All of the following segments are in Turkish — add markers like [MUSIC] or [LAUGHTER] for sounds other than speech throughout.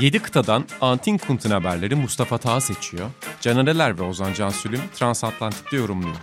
7 kıtadan Antin Kunt'un haberleri Mustafa Taha seçiyor. Canereler ve Ozan Cansülüm Transatlantik'te yorumluyor.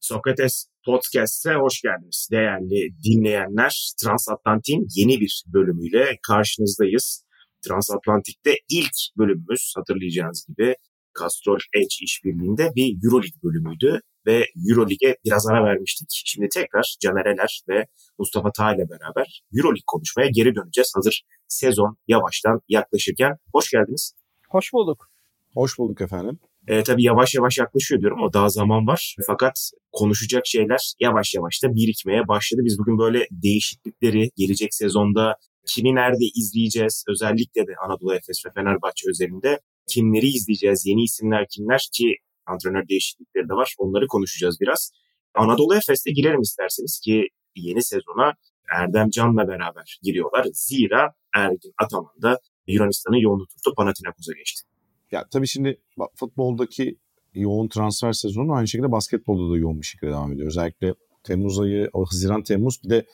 Sokrates Podcast'e hoş geldiniz değerli dinleyenler. Transatlantik'in yeni bir bölümüyle karşınızdayız. Transatlantik'te ilk bölümümüz hatırlayacağınız gibi Castrol Edge işbirliğinde bir Euroleague bölümüydü ve Euroleague'e biraz ara vermiştik. Şimdi tekrar Canereler ve Mustafa Tağ ile beraber Euroleague konuşmaya geri döneceğiz. Hazır sezon yavaştan yaklaşırken. Hoş geldiniz. Hoş bulduk. Hoş bulduk efendim. E, tabii yavaş yavaş yaklaşıyor diyorum ama daha zaman var. Fakat konuşacak şeyler yavaş yavaş da birikmeye başladı. Biz bugün böyle değişiklikleri gelecek sezonda kimi nerede izleyeceğiz özellikle de Anadolu Efes ve Fenerbahçe özelinde kimleri izleyeceğiz, yeni isimler kimler ki antrenör değişiklikleri de var onları konuşacağız biraz. Anadolu Efes'te girelim isterseniz ki yeni sezona Erdem Can'la beraber giriyorlar. Zira Ergin Ataman da Yunanistan'ın yoğunluğu tuttu Panathinaikos'a geçti. Ya tabii şimdi futboldaki yoğun transfer sezonu aynı şekilde basketbolda da yoğun bir şekilde devam ediyor. Özellikle Temmuz ayı, Haziran Temmuz bir de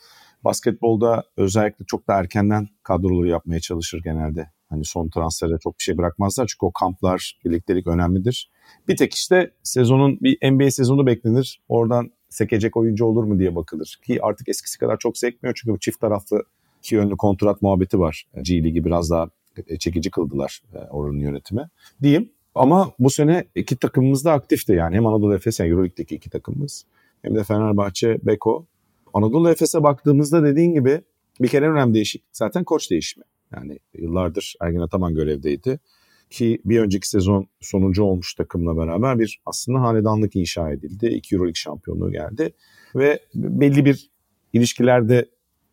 basketbolda özellikle çok da erkenden kadroları yapmaya çalışır genelde. Hani son transfere çok bir şey bırakmazlar çünkü o kamplar, birliktelik önemlidir. Bir tek işte sezonun bir NBA sezonu beklenir. Oradan sekecek oyuncu olur mu diye bakılır. Ki artık eskisi kadar çok sekmiyor çünkü çift taraflı iki yönlü kontrat muhabbeti var. G Ligi biraz daha çekici kıldılar e, oranın yönetimi diyeyim. Ama bu sene iki takımımız da aktifti yani. Hem Anadolu Efes yani Euroleague'deki iki takımımız hem de Fenerbahçe, Beko. Anadolu Efes'e baktığımızda dediğin gibi bir kere önemli değişik zaten koç değişimi. Yani yıllardır Ergin Ataman görevdeydi. Ki bir önceki sezon sonuncu olmuş takımla beraber bir aslında hanedanlık inşa edildi. İki Euroleague şampiyonluğu geldi. Ve belli bir ilişkilerde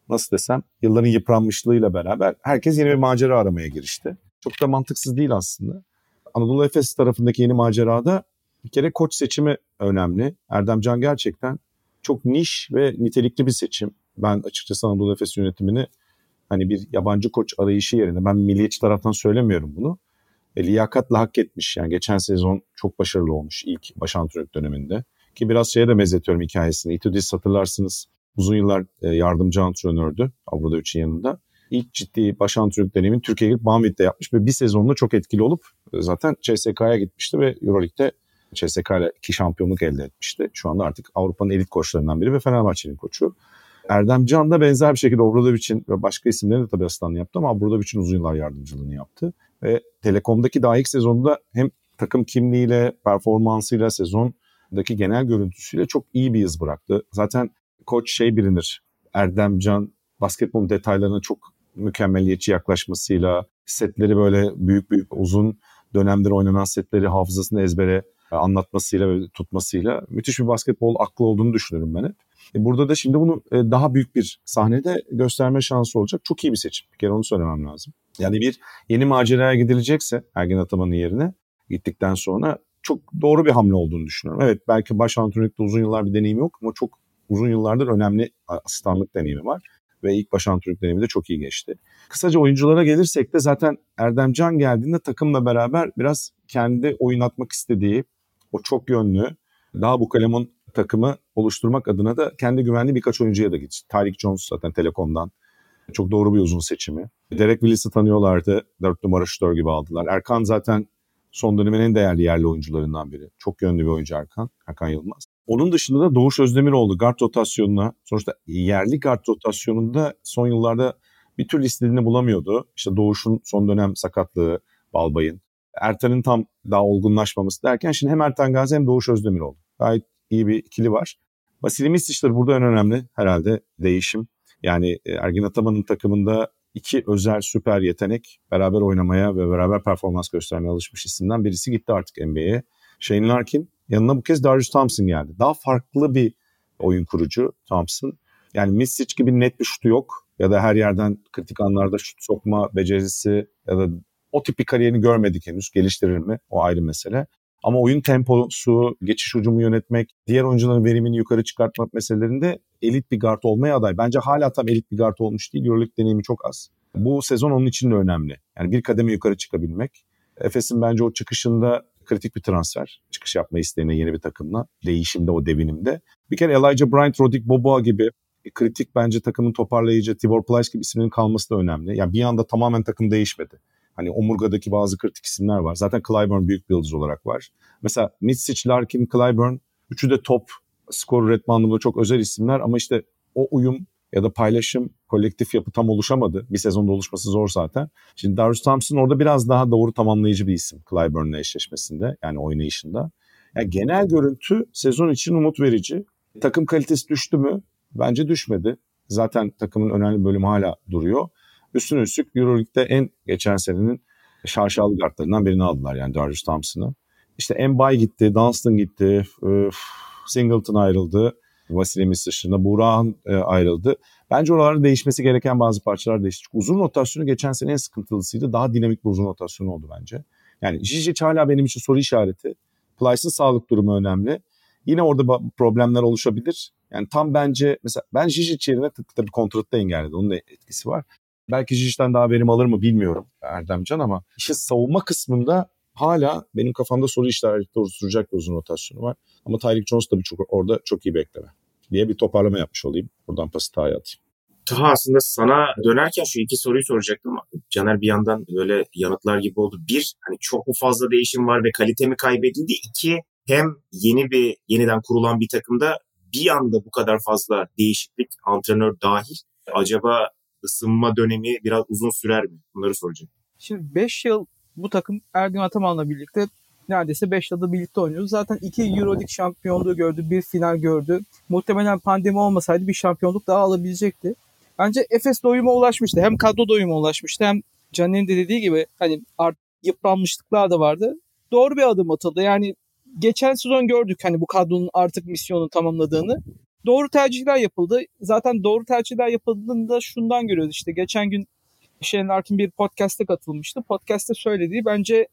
nasıl desem yılların yıpranmışlığıyla beraber herkes yeni bir macera aramaya girişti. Çok da mantıksız değil aslında. Anadolu Efes tarafındaki yeni macerada bir kere koç seçimi önemli. Erdem Can gerçekten çok niş ve nitelikli bir seçim. Ben açıkçası Anadolu Efes yönetimini hani bir yabancı koç arayışı yerine ben milliyetçi taraftan söylemiyorum bunu. E, liyakatla hak etmiş. Yani geçen sezon çok başarılı olmuş ilk baş antrenör döneminde. Ki biraz şeye de benzetiyorum hikayesini. Itudis hatırlarsınız uzun yıllar e, yardımcı antrenördü Avrupa yanında. İlk ciddi baş antrenörlük deneyimin Türkiye'ye gelip Banvit'te yapmış ve bir sezonla çok etkili olup e, zaten CSK'ya gitmişti ve Euroleague'de CSK ile iki şampiyonluk elde etmişti. Şu anda artık Avrupa'nın elit koçlarından biri ve Fenerbahçe'nin koçu. Erdem Can da benzer bir şekilde Obradovic'in ve başka isimlerin de tabii asistanlığı yaptı ama Obradovic'in uzun yıllar yardımcılığını yaptı. Ve Telekom'daki daha ilk sezonda hem takım kimliğiyle, performansıyla, sezondaki genel görüntüsüyle çok iyi bir iz bıraktı. Zaten koç şey bilinir. Erdemcan basketbol detaylarına çok mükemmeliyetçi yaklaşmasıyla setleri böyle büyük büyük uzun dönemdir oynanan setleri hafızasını ezbere anlatmasıyla ve tutmasıyla müthiş bir basketbol aklı olduğunu düşünüyorum ben hep. E burada da şimdi bunu e, daha büyük bir sahnede gösterme şansı olacak. Çok iyi bir seçim. Bir kere onu söylemem lazım. Yani bir yeni maceraya gidilecekse Ergin Ataman'ın yerine gittikten sonra çok doğru bir hamle olduğunu düşünüyorum. Evet belki baş antrenörlükte uzun yıllar bir deneyim yok ama çok uzun yıllardır önemli asistanlık deneyimi var. Ve ilk baş antrenörlük deneyimi de çok iyi geçti. Kısaca oyunculara gelirsek de zaten Erdem Can geldiğinde takımla beraber biraz kendi oyun atmak istediği o çok yönlü daha bu kalemun takımı oluşturmak adına da kendi güvenli birkaç oyuncuya da gitti. Tarık Jones zaten Telekom'dan. Çok doğru bir uzun seçimi. Derek Willis'i tanıyorlardı. 4 numara şutör gibi aldılar. Erkan zaten son dönemin en değerli yerli oyuncularından biri. Çok yönlü bir oyuncu Erkan. Erkan Yılmaz. Onun dışında da Doğuş Özdemiroğlu guard rotasyonuna sonuçta yerli guard rotasyonunda son yıllarda bir türlü istediğini bulamıyordu. İşte Doğuş'un son dönem sakatlığı, Balbay'ın. Ertan'ın tam daha olgunlaşmaması derken şimdi hem Ertan Gazi hem Doğuş Özdemiroğlu. Gayet iyi bir ikili var. Vasili Misic'tir burada en önemli herhalde değişim. Yani e, Ergin Ataman'ın takımında iki özel süper yetenek beraber oynamaya ve beraber performans göstermeye alışmış isimden birisi gitti artık NBA'ye. Shane Larkin yanına bu kez Darius Thompson geldi. Daha farklı bir oyun kurucu Thompson. Yani Misic gibi net bir şutu yok ya da her yerden kritik anlarda şut sokma becerisi ya da o tip bir kariyerini görmedik henüz. Geliştirir mi? O ayrı mesele. Ama oyun temposu, geçiş ucumu yönetmek, diğer oyuncuların verimini yukarı çıkartmak meselelerinde elit bir guard olmaya aday. Bence hala tam elit bir guard olmuş değil. Euroleague deneyimi çok az. Bu sezon onun için de önemli. Yani bir kademe yukarı çıkabilmek. Efes'in bence o çıkışında kritik bir transfer. Çıkış yapma isteğine yeni bir takımla. Değişimde o devinimde. Bir kere Elijah Bryant, Rodrik Boboa gibi kritik bence takımın toparlayıcı Tibor Plyce gibi isimlerin kalması da önemli. Yani bir anda tamamen takım değişmedi. Hani omurgadaki bazı kritik isimler var. Zaten Clyburn büyük bir yıldız olarak var. Mesela Mitsic, Larkin, Clyburn üçü de top skor üretme anlamında çok özel isimler ama işte o uyum ya da paylaşım, kolektif yapı tam oluşamadı. Bir sezonda oluşması zor zaten. Şimdi Darius Thompson orada biraz daha doğru tamamlayıcı bir isim Clyburn'la eşleşmesinde yani oynayışında. Yani genel görüntü sezon için umut verici. Takım kalitesi düştü mü? Bence düşmedi. Zaten takımın önemli bölümü hala duruyor. Üstüne üstlük Euroleague'de en geçen senenin şarşalı kartlarından birini aldılar yani Darius Thompson'ı. İşte Mbay gitti, Dunstan gitti, Singleton ayrıldı. Vasilemis dışında Burak'ın e, ayrıldı. Bence oralarda değişmesi gereken bazı parçalar değişti. Çünkü uzun rotasyonu geçen sene en sıkıntılısıydı. Daha dinamik bir uzun rotasyonu oldu bence. Yani Jijic hala benim için soru işareti. Plyce'ın sağlık durumu önemli. Yine orada problemler oluşabilir. Yani tam bence mesela ben Jijic yerine tabii kontratta engelledi. Onun da etkisi var. Belki Jijic'den daha verim alır mı bilmiyorum Erdemcan ama işin savunma kısmında hala benim kafamda soru işareti oluşturacak bir uzun rotasyonu var. Ama Tyreek Jones da bir çok, orada çok iyi bekleme diye bir toparlama yapmış olayım. Buradan pası Taha'ya atayım. Taha aslında sana dönerken şu iki soruyu soracaktım. Caner bir yandan böyle yanıtlar gibi oldu. Bir, hani çok mu fazla değişim var ve kalite mi kaybedildi? İki, hem yeni bir yeniden kurulan bir takımda bir anda bu kadar fazla değişiklik antrenör dahil acaba ısınma dönemi biraz uzun sürer mi? Bunları soracağım. Şimdi 5 yıl bu takım Ergin Ataman'la birlikte neredeyse 5 yılda birlikte oynuyordu. Zaten 2 Euroleague şampiyonluğu gördü, bir final gördü. Muhtemelen pandemi olmasaydı bir şampiyonluk daha alabilecekti. Bence Efes doyuma ulaşmıştı. Hem kadro doyuma ulaşmıştı hem Caner'in de dediği gibi hani art yıpranmışlıklar da vardı. Doğru bir adım atıldı. Yani geçen sezon gördük hani bu kadronun artık misyonu tamamladığını. Doğru tercihler yapıldı. Zaten doğru tercihler yapıldığında şundan görüyoruz işte. Geçen gün Shane Larkin bir podcast'e katılmıştı. Podcast'te söylediği bence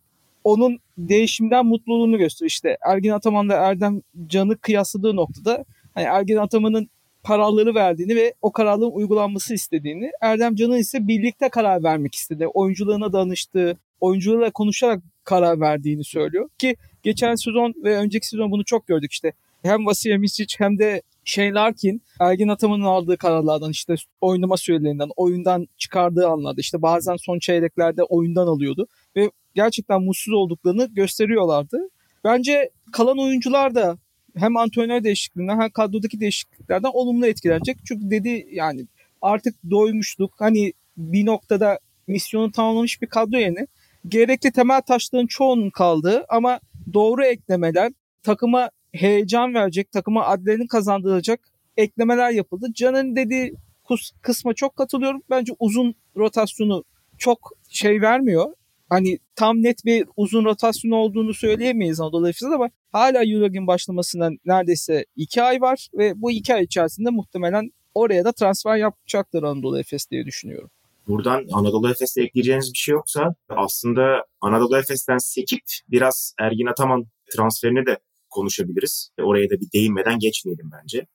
onun değişimden mutluluğunu gösteriyor. İşte Ergin Ataman ve Erdem Can'ı kıyasladığı noktada hani Ergin Ataman'ın kararları verdiğini ve o kararların uygulanması istediğini, Erdem Can'ın ise birlikte karar vermek istedi. Oyuncularına danıştığı, oyuncularla konuşarak karar verdiğini söylüyor. Ki geçen sezon ve önceki sezon bunu çok gördük işte. Hem Vasilya Misic hem de Shane Larkin Ergin Ataman'ın aldığı kararlardan işte oynama sürelerinden, oyundan çıkardığı anlarda işte bazen son çeyreklerde oyundan alıyordu ve gerçekten mutsuz olduklarını gösteriyorlardı. Bence kalan oyuncular da hem antrenör değişikliğinden hem kadrodaki değişikliklerden olumlu etkilenecek. Çünkü dedi yani artık doymuştuk. Hani bir noktada misyonu tamamlamış bir kadro yerine gerekli temel taşların çoğunun kaldığı ama doğru eklemeler takıma heyecan verecek, takıma adlerini kazandıracak eklemeler yapıldı. Can'ın dediği kısma çok katılıyorum. Bence uzun rotasyonu çok şey vermiyor. Hani tam net bir uzun rotasyon olduğunu söyleyemeyiz Anadolu Efes'e ama hala Euroleague'in başlamasına neredeyse iki ay var ve bu iki ay içerisinde muhtemelen oraya da transfer yapacaklar Anadolu Efes diye düşünüyorum. Buradan Anadolu Efes'te ekleyeceğiniz bir şey yoksa aslında Anadolu Efes'ten sekip biraz Ergin Ataman transferini de konuşabiliriz. Oraya da bir değinmeden geçmeyelim bence.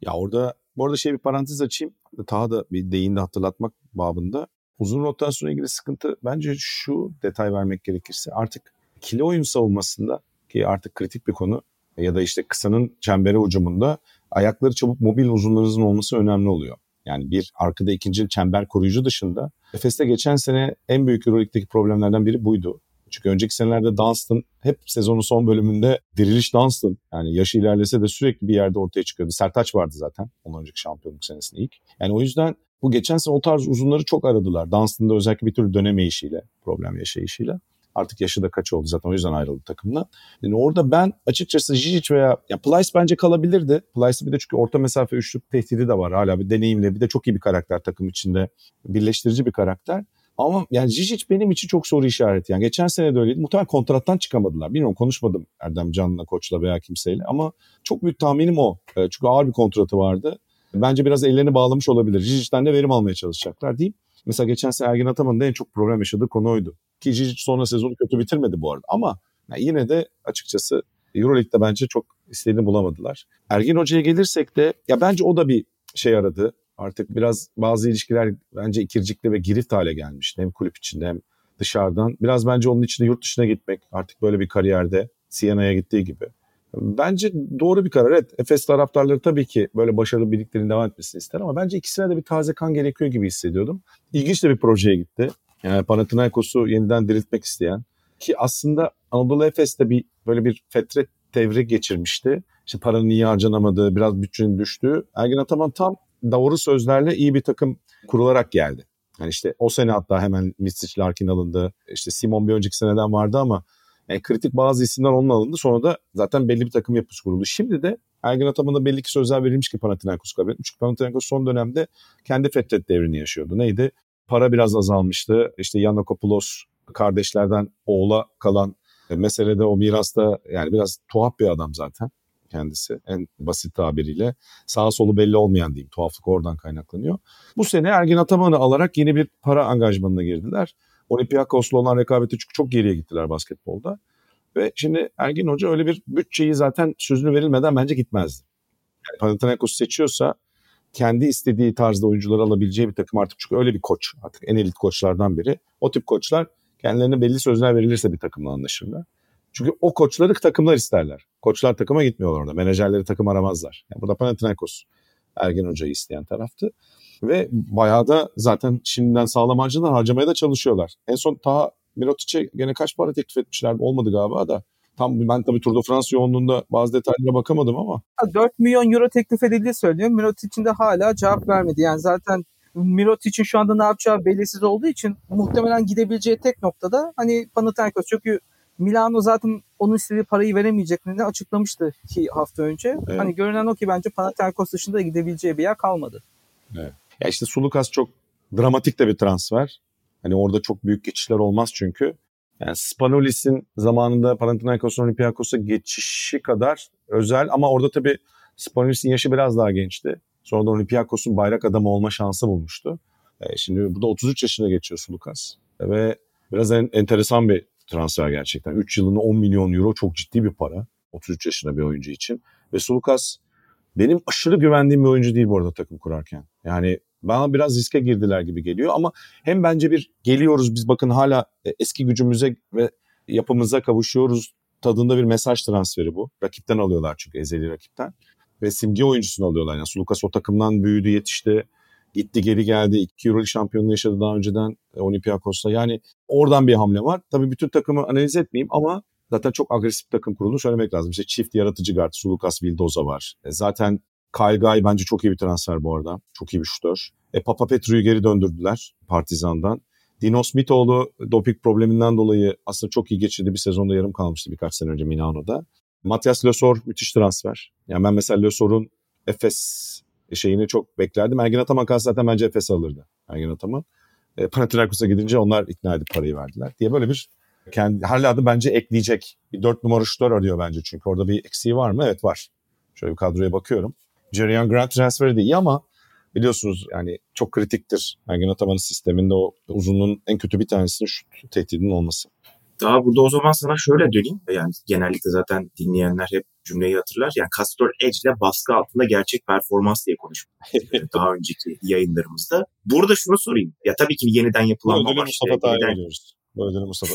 Ya orada bu arada şey bir parantez açayım. Daha da bir değindi hatırlatmak babında. Uzun rotasyona ilgili sıkıntı bence şu detay vermek gerekirse artık ikili oyun savunmasında ki artık kritik bir konu ya da işte kısanın çembere ucumunda ayakları çabuk mobil uzunlarınızın olması önemli oluyor. Yani bir arkada ikinci çember koruyucu dışında Efes'te geçen sene en büyük Euroleague'deki problemlerden biri buydu. Çünkü önceki senelerde Dunstan hep sezonun son bölümünde diriliş Dunstan. Yani yaşı ilerlese de sürekli bir yerde ortaya çıkıyordu. Sertaç vardı zaten ondan önceki şampiyonluk senesinde ilk. Yani o yüzden bu geçen sene o tarz uzunları çok aradılar. Dunstan'da özellikle bir türlü dönemeyişiyle, problem yaşayışıyla. Artık yaşı da kaç oldu zaten o yüzden ayrıldı takımla. Yani orada ben açıkçası Jijic veya ya Plyce bence kalabilirdi. Plyce bir de çünkü orta mesafe üçlük tehdidi de var. Hala bir deneyimle bir de çok iyi bir karakter takım içinde. Birleştirici bir karakter. Ama yani Zizic benim için çok soru işareti. Yani geçen sene de öyleydi. Muhtemelen kontrattan çıkamadılar. Bilmiyorum konuşmadım Erdem Can'la, koçla veya kimseyle ama çok büyük tahminim o. E, çünkü ağır bir kontratı vardı. Bence biraz ellerini bağlamış olabilir. Zizic'den de verim almaya çalışacaklar diyeyim. Mesela geçen sene Ergin Ataman'ın en çok problem yaşadığı konu oydu. Ki Zizic sonra sezonu kötü bitirmedi bu arada. Ama yani yine de açıkçası Euroleague'de bence çok istediğini bulamadılar. Ergin Hoca'ya gelirsek de ya bence o da bir şey aradı. Artık biraz bazı ilişkiler bence ikircikli ve girift hale gelmiş. Hem kulüp içinde hem dışarıdan. Biraz bence onun için de yurt dışına gitmek artık böyle bir kariyerde Siena'ya gittiği gibi. Bence doğru bir karar. Evet Efes taraftarları tabii ki böyle başarılı birliklerin devam etmesini ister ama bence ikisine de bir taze kan gerekiyor gibi hissediyordum. İlginç de bir projeye gitti. Yani Panathinaikos'u yeniden diriltmek isteyen ki aslında Anadolu Efes'te bir böyle bir fetret devri geçirmişti. İşte paranın iyi harcanamadığı, biraz bütçenin düştüğü. Ergin Ataman tam doğru sözlerle iyi bir takım kurularak geldi. Yani işte o sene hatta hemen Misic Larkin alındı. İşte Simon bir önceki seneden vardı ama yani kritik bazı isimler onun alındı. Sonra da zaten belli bir takım yapısı kuruldu. Şimdi de Ergin Ataman'a belli ki sözler verilmiş ki Panathinaikos kabul etmiş. Çünkü Panathinaikos son dönemde kendi fetret devrini yaşıyordu. Neydi? Para biraz azalmıştı. İşte Yanakopoulos kardeşlerden oğula kalan meselede o mirasta yani biraz tuhaf bir adam zaten kendisi en basit tabiriyle. Sağ solu belli olmayan diyeyim. Tuhaflık oradan kaynaklanıyor. Bu sene Ergin Ataman'ı alarak yeni bir para angajmanına girdiler. Olympiakos'la olan rekabeti çünkü çok geriye gittiler basketbolda. Ve şimdi Ergin Hoca öyle bir bütçeyi zaten sözünü verilmeden bence gitmezdi. Yani Panathinaikos seçiyorsa kendi istediği tarzda oyuncuları alabileceği bir takım artık çünkü öyle bir koç artık en elit koçlardan biri. O tip koçlar kendilerine belli sözler verilirse bir takımla anlaşırlar. Çünkü o koçları takımlar isterler. Koçlar takıma gitmiyorlar orada. Menajerleri takım aramazlar. Yani burada Panathinaikos Ergen Hoca'yı isteyen taraftı. Ve bayağı da zaten şimdiden sağlam harcadan harcamaya da çalışıyorlar. En son Taha Mirotic'e gene kaç para teklif etmişler olmadı galiba da. Tam ben tabii Tour de France yoğunluğunda bazı detaylara bakamadım ama. 4 milyon euro teklif edildiği söylüyor. Mirotic'in de hala cevap vermedi. Yani zaten Mirotic'in şu anda ne yapacağı belirsiz olduğu için muhtemelen gidebileceği tek noktada hani Panathinaikos. Çünkü Milano zaten onun istediği parayı veremeyeceklerini açıklamıştı iki hafta önce. Evet. Hani görünen o ki bence Panathinaikos dışında gidebileceği bir yer kalmadı. Evet. Ya işte Sulukas çok dramatik de bir transfer. Hani orada çok büyük geçişler olmaz çünkü. Yani Spanolis'in zamanında Panathinaikos'un Olympiakos'a geçişi kadar özel ama orada tabii Spanolis'in yaşı biraz daha gençti. Sonra da Olympiakos'un bayrak adamı olma şansı bulmuştu. E şimdi bu da 33 yaşına geçiyor Sulukas. Ve biraz en, enteresan bir transfer gerçekten. 3 yılını 10 milyon euro çok ciddi bir para. 33 yaşında bir oyuncu için. Ve Sulukas benim aşırı güvendiğim bir oyuncu değil bu arada takım kurarken. Yani bana biraz riske girdiler gibi geliyor ama hem bence bir geliyoruz biz bakın hala e, eski gücümüze ve yapımıza kavuşuyoruz tadında bir mesaj transferi bu. Rakipten alıyorlar çünkü ezeli rakipten. Ve simge oyuncusunu alıyorlar. Yani Sulukas o takımdan büyüdü, yetişti. Gitti geri geldi. İki Euro şampiyonluğu yaşadı daha önceden e, Olympiakos'ta. Yani oradan bir hamle var. Tabii bütün takımı analiz etmeyeyim ama zaten çok agresif bir takım kurulduğunu söylemek lazım. İşte çift yaratıcı guard, Sulukas Vildoza var. E, zaten Kyle Guy bence çok iyi bir transfer bu arada. Çok iyi bir şutör. E, Papa Petru'yu geri döndürdüler Partizan'dan. Dino Smithoğlu doping probleminden dolayı aslında çok iyi geçirdi. Bir sezonda yarım kalmıştı birkaç sene önce Milano'da. Matias Lösor müthiş transfer. Yani ben mesela Lösor'un Efes şeyini çok beklerdim. Ergin Ataman kalsa zaten bence Efes alırdı. Ergin Ataman. E, Panathinaikos'a gidince onlar ikna edip parayı verdiler diye böyle bir kendi hala da bence ekleyecek. Bir dört numara şutör arıyor bence çünkü orada bir eksiği var mı? Evet var. Şöyle bir kadroya bakıyorum. Jerry Grant transferi de iyi ama biliyorsunuz yani çok kritiktir. Ergin Ataman'ın sisteminde o uzunluğun en kötü bir tanesinin şut tehdidinin olması. Daha burada o zaman sana şöyle döneyim. Yani genellikle zaten dinleyenler hep cümleyi hatırlar. Yani Castor Edge ile baskı altında gerçek performans diye konuştuk [LAUGHS] daha önceki yayınlarımızda. Burada şunu sorayım. Ya tabii ki yeniden yapılanma var. Mustafa. Böyle Mustafa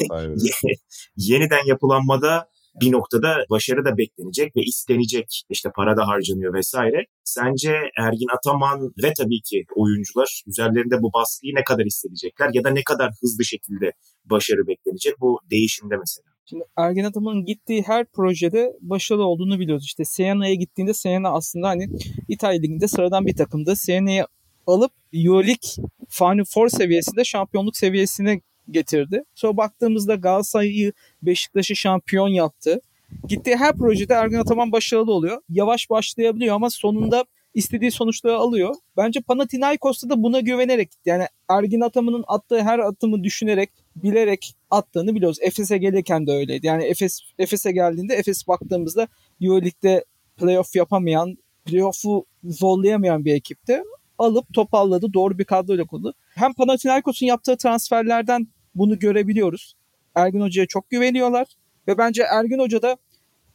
yeniden yapılanmada bir noktada başarı da beklenecek ve istenecek. İşte para da harcanıyor vesaire. Sence Ergin Ataman ve tabii ki oyuncular üzerlerinde bu baskıyı ne kadar hissedecekler ya da ne kadar hızlı şekilde başarı beklenecek bu değişimde mesela? Şimdi Ergin Ataman'ın gittiği her projede başarılı olduğunu biliyoruz. İşte Siena'ya gittiğinde Siena aslında hani İtalya Ligi'nde sıradan bir takımdı. Siena'yı alıp Euroleague Final Four seviyesinde şampiyonluk seviyesine getirdi. Sonra baktığımızda Galatasaray'ı Beşiktaş'ı şampiyon yaptı. Gittiği her projede Ergin Ataman başarılı oluyor. Yavaş başlayabiliyor ama sonunda istediği sonuçları alıyor. Bence Panathinaikos'ta da buna güvenerek yani Ergin Ataman'ın attığı her atımı düşünerek, bilerek attığını biliyoruz. Efes'e gelirken de öyleydi. Yani Efes Efes'e geldiğinde Efes baktığımızda EuroLeague'de playoff yapamayan, playoff'u zorlayamayan bir ekipti. Alıp toparladı. Doğru bir kadroyla kurdu. Hem Panathinaikos'un yaptığı transferlerden bunu görebiliyoruz. Ergin Hoca'ya çok güveniyorlar ve bence Ergin Hoca da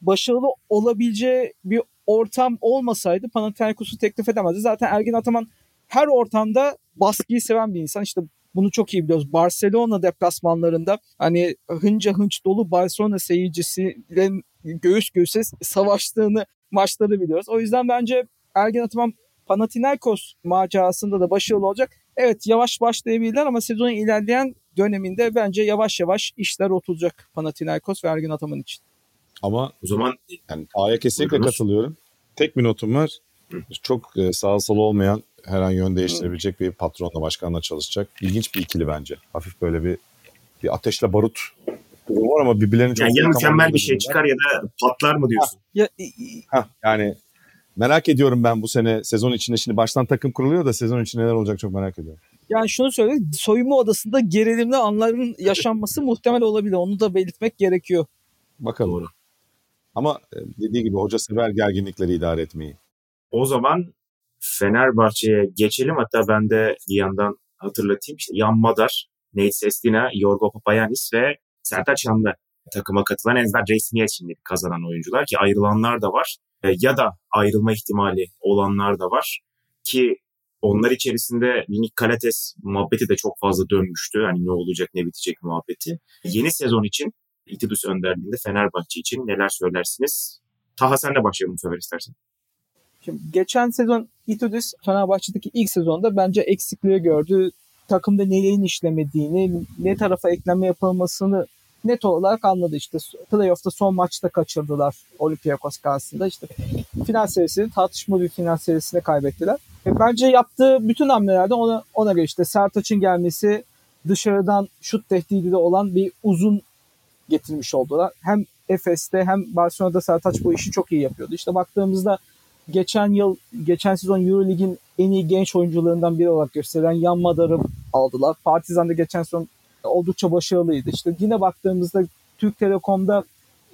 başarılı olabileceği bir ortam olmasaydı Panathinaikos'u teklif edemezdi. Zaten Ergin Ataman her ortamda baskıyı seven bir insan. İşte bunu çok iyi biliyoruz. Barcelona deplasmanlarında hani hınca hınç dolu Barcelona seyircisiyle göğüs göğüse savaştığını maçları biliyoruz. O yüzden bence Ergin Ataman Panathinaikos macerasında da başarılı olacak. Evet yavaş başlayabilirler ama sezonun ilerleyen döneminde bence yavaş yavaş işler oturacak Panathinaikos ve Ergin Ataman için. Ama O zaman yani A'ya kesinlikle Buyurunuz. katılıyorum. Tek bir notum var. Çok e, sağ sol olmayan her an yön değiştirebilecek bir patronla başkanla çalışacak. İlginç bir ikili bence. Hafif böyle bir bir ateşle barut durumu var ama birbirlerini çok yani ya mükemmel bir şey çıkar ya da patlar mı diyorsun? Ya, Hah, yani merak ediyorum ben bu sene sezon içinde şimdi baştan takım kuruluyor da sezon için neler olacak çok merak ediyorum. Yani şunu söyleyeyim soyunma odasında gerilimli anların yaşanması muhtemel olabilir. Onu da belirtmek gerekiyor. Bakalım. Doğru. Ama e, dediği gibi hoca sever gerginlikleri idare etmeyi. O zaman Fenerbahçe'ye geçelim. Hatta ben de bir yandan hatırlatayım. İşte Yan Madar, Nate Sestina, Yorgo Papayanis ve Sertaç Şanlı takıma katılan Enver resmiyet şimdi kazanan oyuncular ki ayrılanlar da var. E, Ya da ayrılma ihtimali olanlar da var. Ki onlar içerisinde Minik Kalates muhabbeti de çok fazla dönmüştü. Hani ne olacak ne bitecek muhabbeti. Yeni sezon için İtidus önderliğinde Fenerbahçe için neler söylersiniz? Taha sen de başlayalım bu istersen. Şimdi geçen sezon Itudis Fenerbahçe'deki ilk sezonda bence eksikliği gördü. Takımda nelerin işlemediğini, ne tarafa ekleme yapılmasını net olarak anladı. İşte playoff'ta son maçta kaçırdılar Olympiakos karşısında. İşte final serisini tartışmalı bir final serisine kaybettiler. E bence yaptığı bütün hamlelerde ona, ona göre işte Sertaç'ın gelmesi dışarıdan şut tehdidi de olan bir uzun getirmiş oldular. Hem Efes'te hem Barcelona'da Sertaç bu işi çok iyi yapıyordu. İşte baktığımızda geçen yıl, geçen sezon Eurolig'in en iyi genç oyuncularından biri olarak gösterilen Yan Madar'ı aldılar. Partizan'da geçen sezon oldukça başarılıydı. İşte yine baktığımızda Türk Telekom'da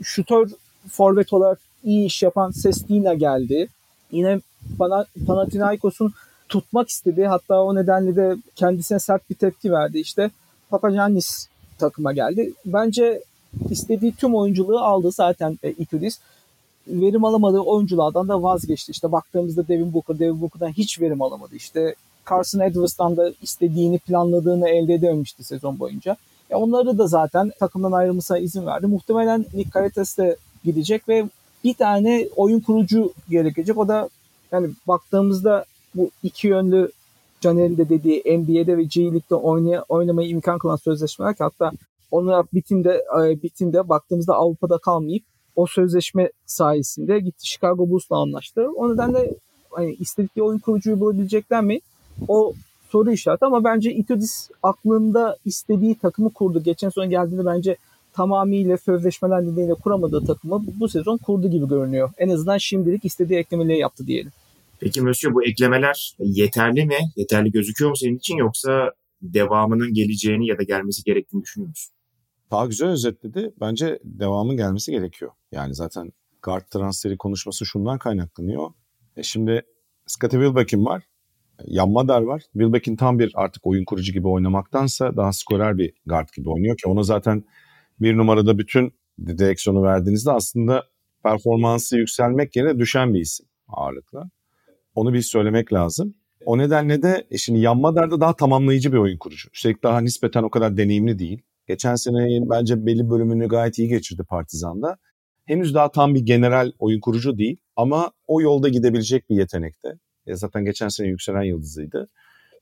şutör forvet olarak iyi iş yapan Sestina geldi. Yine Pana- Panathinaikos'un tutmak istediği hatta o nedenle de kendisine sert bir tepki verdi. İşte Papagiannis takıma geldi. Bence istediği tüm oyunculuğu aldı zaten e, Itudis. Verim alamadığı oyunculardan da vazgeçti. İşte baktığımızda Devin Booker, Devin Booker'dan hiç verim alamadı. İşte Carson Edwards'tan da istediğini planladığını elde edememişti sezon boyunca. Ya onları da zaten takımdan ayrılmasına izin verdi. Muhtemelen Nick Karitas de gidecek ve bir tane oyun kurucu gerekecek. O da yani baktığımızda bu iki yönlü Caner'in de dediği NBA'de ve G League'de oynaya, oynamayı imkan kılan sözleşmeler ki hatta onlar bitimde, e, bitimde baktığımızda Avrupa'da kalmayıp o sözleşme sayesinde gitti Chicago Bulls'la anlaştı. O nedenle hani istedikleri oyun kurucuyu bulabilecekler mi? O soru işareti ama bence Itudis aklında istediği takımı kurdu. Geçen sezon geldiğinde bence tamamıyla sözleşmeler nedeniyle kuramadığı takımı bu sezon kurdu gibi görünüyor. En azından şimdilik istediği eklemeleri yaptı diyelim. Peki Mösyö bu eklemeler yeterli mi? Yeterli gözüküyor mu senin için yoksa devamının geleceğini ya da gelmesi gerektiğini düşünüyor musun? Daha güzel özetledi. Bence devamın gelmesi gerekiyor. Yani zaten guard transferi konuşması şundan kaynaklanıyor. E şimdi Scottie Wilbeck'in var. Yan Madar var. Wilbeck'in tam bir artık oyun kurucu gibi oynamaktansa daha skorer bir guard gibi oynuyor ki ona zaten bir numarada bütün direksiyonu verdiğinizde aslında performansı yükselmek yerine düşen bir isim ağırlıkla. Onu bir söylemek lazım. O nedenle de e şimdi Yan Madar da daha tamamlayıcı bir oyun kurucu. Üstelik daha nispeten o kadar deneyimli değil. Geçen sene bence belli bölümünü gayet iyi geçirdi Partizan'da. Henüz daha tam bir general oyun kurucu değil ama o yolda gidebilecek bir yetenekte. E zaten geçen sene yükselen yıldızıydı.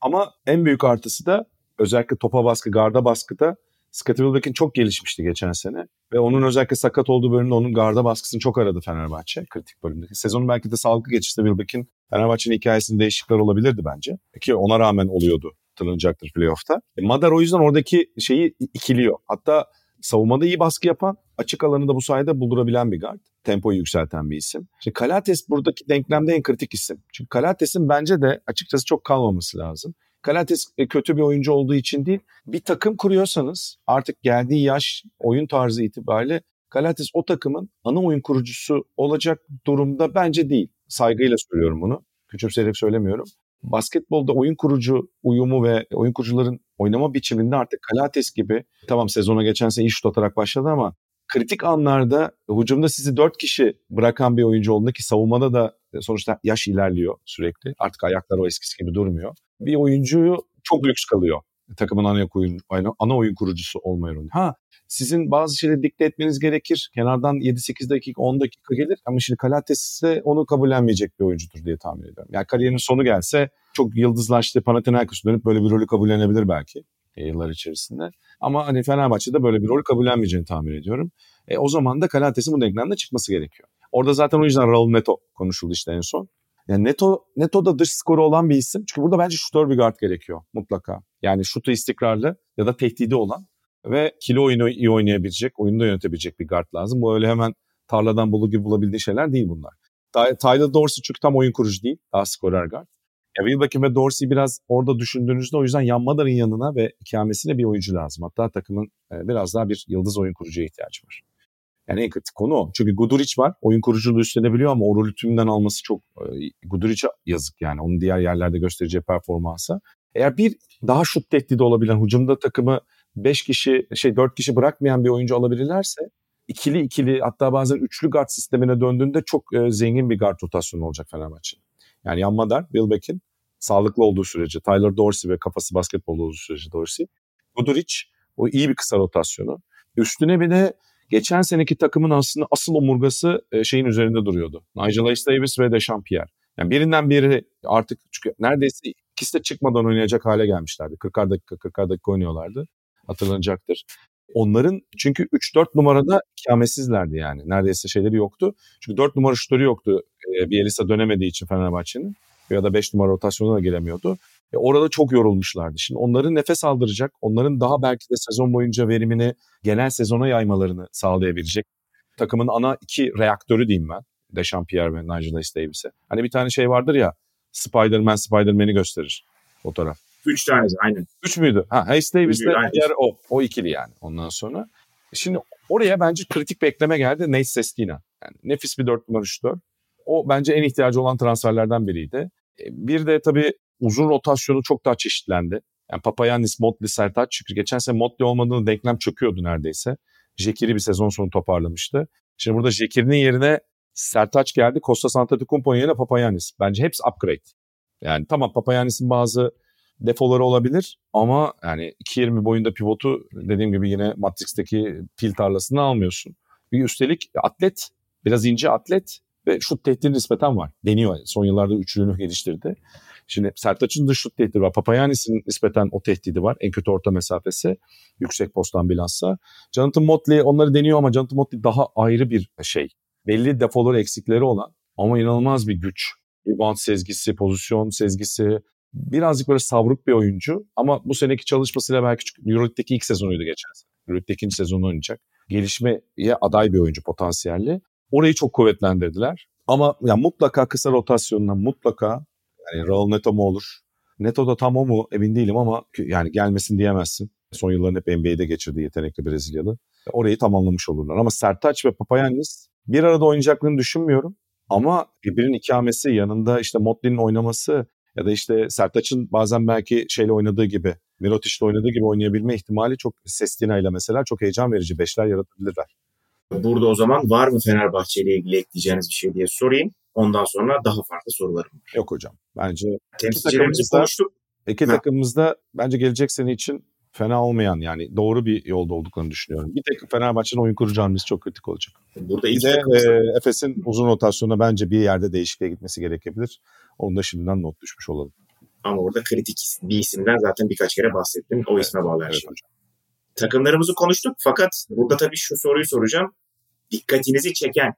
Ama en büyük artısı da özellikle topa baskı, garda baskıda Scottie Wilbeck'in çok gelişmişti geçen sene. Ve onun özellikle sakat olduğu bölümde onun garda baskısını çok aradı Fenerbahçe kritik bölümde. Sezonu belki de sağlıklı geçirse Wilbeck'in Fenerbahçe'nin hikayesinde değişiklikler olabilirdi bence. Ki ona rağmen oluyordu hatırlanacaktır playoff'ta. E, Madar o yüzden oradaki şeyi ikiliyor. Hatta savunmada iyi baskı yapan, açık alanı da bu sayede buldurabilen bir guard. Tempoyu yükselten bir isim. Şimdi Kalates buradaki denklemde en kritik isim. Çünkü Kalates'in bence de açıkçası çok kalmaması lazım. Kalates e, kötü bir oyuncu olduğu için değil, bir takım kuruyorsanız artık geldiği yaş, oyun tarzı itibariyle Kalates o takımın ana oyun kurucusu olacak durumda bence değil. Saygıyla söylüyorum bunu. Küçümseyerek söylemiyorum basketbolda oyun kurucu uyumu ve oyun kurucuların oynama biçiminde artık Kalates gibi tamam sezona geçen sene iyi şut atarak başladı ama kritik anlarda hücumda sizi dört kişi bırakan bir oyuncu olduğunda ki savunmada da sonuçta yaş ilerliyor sürekli. Artık ayaklar o eskisi gibi durmuyor. bir oyuncuyu çok lüks kalıyor. Takımın ana oyun, ana oyun kurucusu olma rolü. Ha sizin bazı şeyleri dikte etmeniz gerekir. Kenardan 7-8 dakika 10 dakika gelir ama şimdi Kalates ise onu kabullenmeyecek bir oyuncudur diye tahmin ediyorum. Yani kariyerinin sonu gelse çok yıldızlaştı Panathinaikos'a dönüp böyle bir rolü kabullenebilir belki e, yıllar içerisinde. Ama hani Fenerbahçe'de böyle bir rol kabullenmeyeceğini tahmin ediyorum. E, o zaman da Kalates'in bu denklemde çıkması gerekiyor. Orada zaten o yüzden Raul Neto konuşuldu işte en son. Yani Neto, Neto da dış skoru olan bir isim. Çünkü burada bence şutör bir guard gerekiyor mutlaka. Yani şutu istikrarlı ya da tehdidi olan ve kilo oyunu iyi oynayabilecek, oyunu da yönetebilecek bir guard lazım. Bu öyle hemen tarladan bulur gibi bulabildiği şeyler değil bunlar. Tyler Dorsey çünkü tam oyun kurucu değil. Daha skorer guard. Ya Wilbekin ve Dorsey biraz orada düşündüğünüzde o yüzden yanmaların yanına ve ikamesine bir oyuncu lazım. Hatta takımın e, biraz daha bir yıldız oyun kurucuya ihtiyacı var. Yani en kritik konu o. Çünkü Guduric var. Oyun kuruculuğu üstlenebiliyor ama o rolü tümden alması çok e, Guduric'e yazık yani. Onun diğer yerlerde göstereceği performansa. Eğer bir daha şut tehdidi olabilen hücumda takımı 5 kişi şey 4 kişi bırakmayan bir oyuncu alabilirlerse ikili ikili hatta bazen üçlü guard sistemine döndüğünde çok e, zengin bir guard rotasyonu olacak Fenerbahçe'nin. Yani Yanmadar, Wilbeck'in sağlıklı olduğu sürece, Tyler Dorsey ve kafası basketbol olduğu sürece Dorsey. Guduric o iyi bir kısa rotasyonu. Üstüne bir de geçen seneki takımın aslında asıl omurgası e, şeyin üzerinde duruyordu. Nigel Hayes Davis ve Deşan Pierre. Yani birinden biri artık çünkü neredeyse ikisi de çıkmadan oynayacak hale gelmişlerdi. 40'ar dakika 40'ar dakika oynuyorlardı. Hatırlanacaktır. Onların çünkü 3-4 numarada ikametsizlerdi yani. Neredeyse şeyleri yoktu. Çünkü 4 numara şutörü yoktu. E, Bielisa dönemediği için Fenerbahçe'nin. Ya da 5 numara rotasyona da gelemiyordu. E, orada çok yorulmuşlardı. Şimdi onları nefes aldıracak, onların daha belki de sezon boyunca verimini genel sezona yaymalarını sağlayabilecek takımın ana iki reaktörü diyeyim ben. Dechampierre ve Nigel Davis'e. Hani bir tane şey vardır ya Spider-Man Spider-Man'i gösterir fotoğraf. Üç tane aynen. Üç müydü? Ha Hayes Davis de diğer o. O ikili yani ondan sonra. Şimdi oraya bence kritik bir ekleme geldi. Nate Sestina. Yani nefis bir dört numara şutör. O bence en ihtiyacı olan transferlerden biriydi. E, bir de tabii uzun rotasyonu çok daha çeşitlendi. Yani Papayannis, Motley, Sertaç çünkü geçen sene Motley olmadığında denklem çöküyordu neredeyse. Jekiri bir sezon sonu toparlamıştı. Şimdi burada Jekiri'nin yerine Sertaç geldi. Kostas Antetokounmpo yerine Papayannis. Bence hepsi upgrade. Yani tamam Papayannis'in bazı defoları olabilir ama yani 2.20 boyunda pivotu dediğim gibi yine Matrix'teki pil tarlasını almıyorsun. Bir üstelik atlet, biraz ince atlet ve şut tehdidi nispeten var. Deniyor. Son yıllarda üçlüğünü geliştirdi. Şimdi Sertaç'ın da şut tehdidi var. Papayanis'in nispeten o tehdidi var. En kötü orta mesafesi. Yüksek postan bilhassa. Jonathan Motley onları deniyor ama Jonathan Motley daha ayrı bir şey. Belli defoları eksikleri olan ama inanılmaz bir güç. Rebound sezgisi, pozisyon sezgisi, birazcık böyle savruk bir oyuncu ama bu seneki çalışmasıyla belki Euroleague'deki ilk sezonuydu geçen sene. Euroleague'de ikinci sezonu oynayacak. Gelişmeye aday bir oyuncu potansiyelli. Orayı çok kuvvetlendirdiler. Ama yani mutlaka kısa rotasyonuna mutlaka yani Raul Neto mu olur? Neto da tam o mu emin değilim ama yani gelmesin diyemezsin. Son yılların hep NBA'de geçirdiği yetenekli Brezilyalı. Orayı tamamlamış olurlar. Ama Sertaç ve Papayannis bir arada oynayacaklarını düşünmüyorum. Ama birbirinin ikamesi yanında işte Motley'nin oynaması ya da işte Sertaç'ın bazen belki şeyle oynadığı gibi Mirotic'le oynadığı gibi oynayabilme ihtimali çok Sestina ile mesela çok heyecan verici beşler yaratabilirler. Burada o zaman var mı Fenerbahçe ile ilgili ekleyeceğiniz bir şey diye sorayım. Ondan sonra daha farklı sorularım var. Yok hocam. Bence temsilcilerimizi konuştuk. İki takımımızda bence gelecek sene için fena olmayan yani doğru bir yolda olduklarını düşünüyorum. Bir tek Fenerbahçe'nin oyun kurucu hamlesi çok kritik olacak. Burada bir de e, Efes'in uzun rotasyonuna bence bir yerde değişikliğe gitmesi gerekebilir. Onu da şimdiden not düşmüş olalım. Ama orada kritik bir isimden zaten birkaç kere bahsettim. O evet, isme bağlı her evet, şey. Hocam. Takımlarımızı konuştuk fakat burada tabii şu soruyu soracağım. Dikkatinizi çeken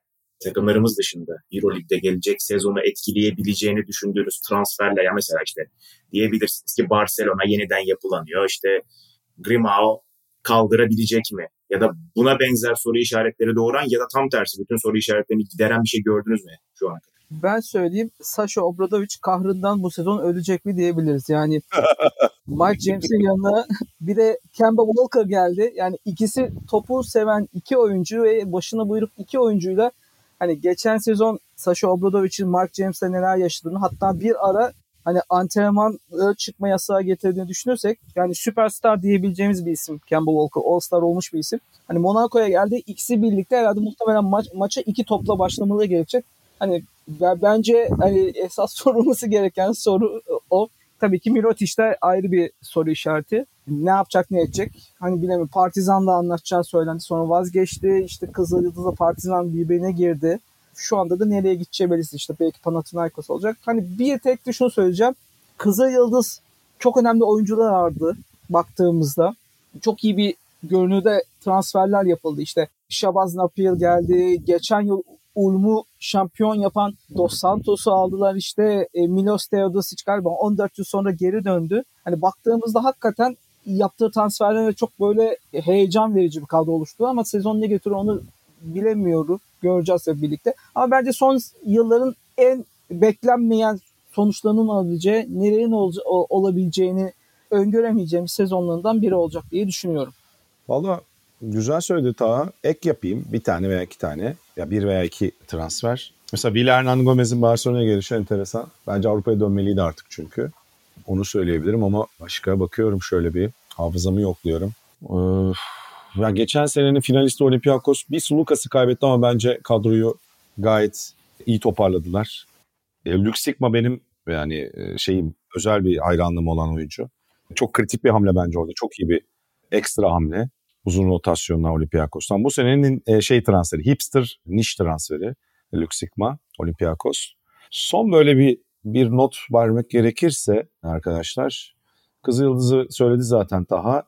takımlarımız dışında Euroleague'de gelecek sezonu etkileyebileceğini düşündüğünüz transferle ya mesela işte diyebilirsiniz ki Barcelona yeniden yapılanıyor. İşte Grimao kaldırabilecek mi? Ya da buna benzer soru işaretleri doğuran ya da tam tersi bütün soru işaretlerini gideren bir şey gördünüz mü şu ana kadar? Ben söyleyeyim Sasha Obradovic kahrından bu sezon ölecek mi diyebiliriz. Yani [LAUGHS] Mike James'in yanına [LAUGHS] bir de Kemba Walker geldi. Yani ikisi topu seven iki oyuncu ve başına buyruk iki oyuncuyla hani geçen sezon Sasha Obradovic'in Mark James'le neler yaşadığını hatta bir ara hani antrenman çıkma yasağı getirdiğini düşünürsek yani süperstar diyebileceğimiz bir isim Kemba Walker. All-Star olmuş bir isim. Hani Monaco'ya geldi. ikisi birlikte herhalde muhtemelen maç, maça iki topla başlamaları gerekecek. Hani bence hani esas [LAUGHS] sorulması gereken soru o. Tabii ki Mirotic de ayrı bir soru işareti. Ne yapacak ne edecek? Hani bilemiyorum. Partizan'la anlaşacağı söylendi. Sonra vazgeçti. İşte Kızılyıldız'la Partizan birbirine girdi. Şu anda da nereye gideceği belirsiz. İşte belki Panathinaikos olacak. Hani bir tek de şunu söyleyeceğim. Kızılyıldız çok önemli oyuncular vardı baktığımızda. Çok iyi bir görünürde transferler yapıldı. İşte Şabaz Napier geldi. Geçen yıl Ulm'u şampiyon yapan Dos Santos'u aldılar işte e, Milos Teodosic galiba 14 yıl sonra geri döndü. Hani baktığımızda hakikaten yaptığı transferlerle çok böyle heyecan verici bir kadro oluştu ama sezon ne götürür onu bilemiyorum. Göreceğiz hep birlikte. Ama bence son yılların en beklenmeyen sonuçlarının olabileceği, nereye ol, olabileceğini öngöremeyeceğimiz sezonlarından biri olacak diye düşünüyorum. Valla güzel söyledi Taha. Ek yapayım bir tane veya iki tane. Ya bir veya iki transfer. Mesela Villa Hernan Gomez'in Barcelona'ya gelişi enteresan. Bence Avrupa'ya dönmeliydi artık çünkü. Onu söyleyebilirim ama başka bakıyorum şöyle bir. Hafızamı yokluyorum. Öf. Ya geçen senenin finalisti Olympiakos bir Sulukas'ı kaybetti ama bence kadroyu gayet iyi toparladılar. E, Lüksikma benim yani e, şeyim özel bir hayranlığım olan oyuncu. Çok kritik bir hamle bence orada. Çok iyi bir ekstra hamle. Uzun rotasyonla Olympiakos'tan. Bu senenin e, şey transferi, hipster niş transferi Lüksikma, Olympiakos. Son böyle bir bir not vermek gerekirse arkadaşlar, Kızıldız'ı söyledi zaten daha.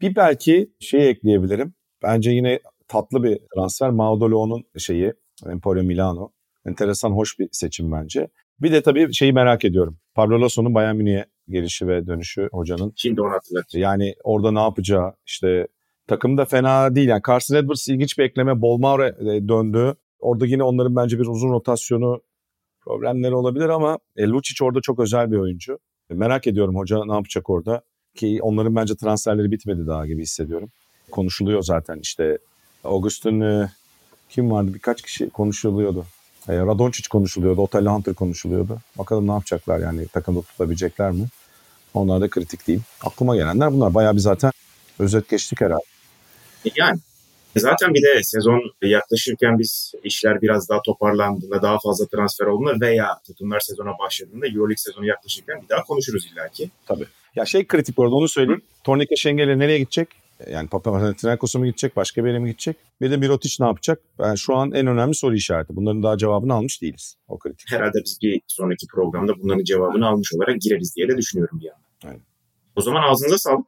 Bir belki şey ekleyebilirim. Bence yine tatlı bir transfer. Maudolo'nun şeyi, Emporio Milano. Enteresan, hoş bir seçim bence. Bir de tabii şeyi merak ediyorum. Pablo Lasso'nun Bayern Münih'e gelişi ve dönüşü hocanın. Şimdi onu hatırlat. Yani orada ne yapacağı işte takım da fena değil. Yani Carson Edwards ilginç bir ekleme. Bolmare döndü. Orada yine onların bence bir uzun rotasyonu problemleri olabilir ama e, Lucic orada çok özel bir oyuncu. E, merak ediyorum hoca ne yapacak orada. Ki onların bence transferleri bitmedi daha gibi hissediyorum. Konuşuluyor zaten işte Augustin e, kim vardı birkaç kişi konuşuluyordu. E, Radončić konuşuluyordu, Otello Hunter konuşuluyordu. Bakalım ne yapacaklar yani takımda tutabilecekler mi? Onlar da kritik değil. Aklıma gelenler bunlar. Bayağı bir zaten özet geçtik herhalde. Yani zaten bir de sezon yaklaşırken biz işler biraz daha toparlandığında daha fazla transfer olduğunda veya takımlar sezona başladığında Euroleague sezonu yaklaşırken bir daha konuşuruz illaki. Tabii. Ya şey kritik orada onu söyleyeyim. Tornike Şengel'e nereye gidecek? Yani Panathinaikos'a mı gidecek, başka bir yere mi gidecek? Bir de Mirotic ne yapacak? Ben şu an en önemli soru işareti. Bunların daha cevabını almış değiliz. O kritik. Herhalde biz bir sonraki programda bunların cevabını almış olarak gireriz diye de düşünüyorum bir yandan. Aynen. O zaman ağzınıza sağlık.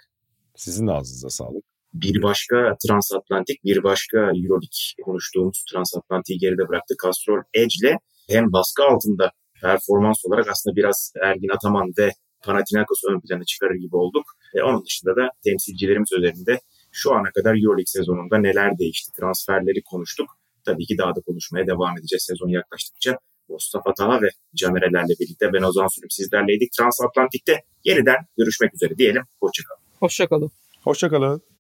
Sizin de ağzınıza sağlık. Bir başka transatlantik, bir başka Euroleague konuştuğumuz transatlantiği geride bıraktı. Castrol Edge'le hem baskı altında performans olarak aslında biraz Ergin Ataman ve Panathinaikos ön plana çıkarır gibi olduk. E, onun dışında da temsilcilerimiz üzerinde şu ana kadar Euroleague sezonunda neler değişti, transferleri konuştuk. Tabii ki daha da konuşmaya devam edeceğiz sezon yaklaştıkça. Mustafa Taha ve Canerelerle birlikte ben Ozan Sürüm sizlerleydik. Transatlantik'te yeniden görüşmek üzere diyelim. Hoşçakalın. Hoşçakalın. Hoşçakalın.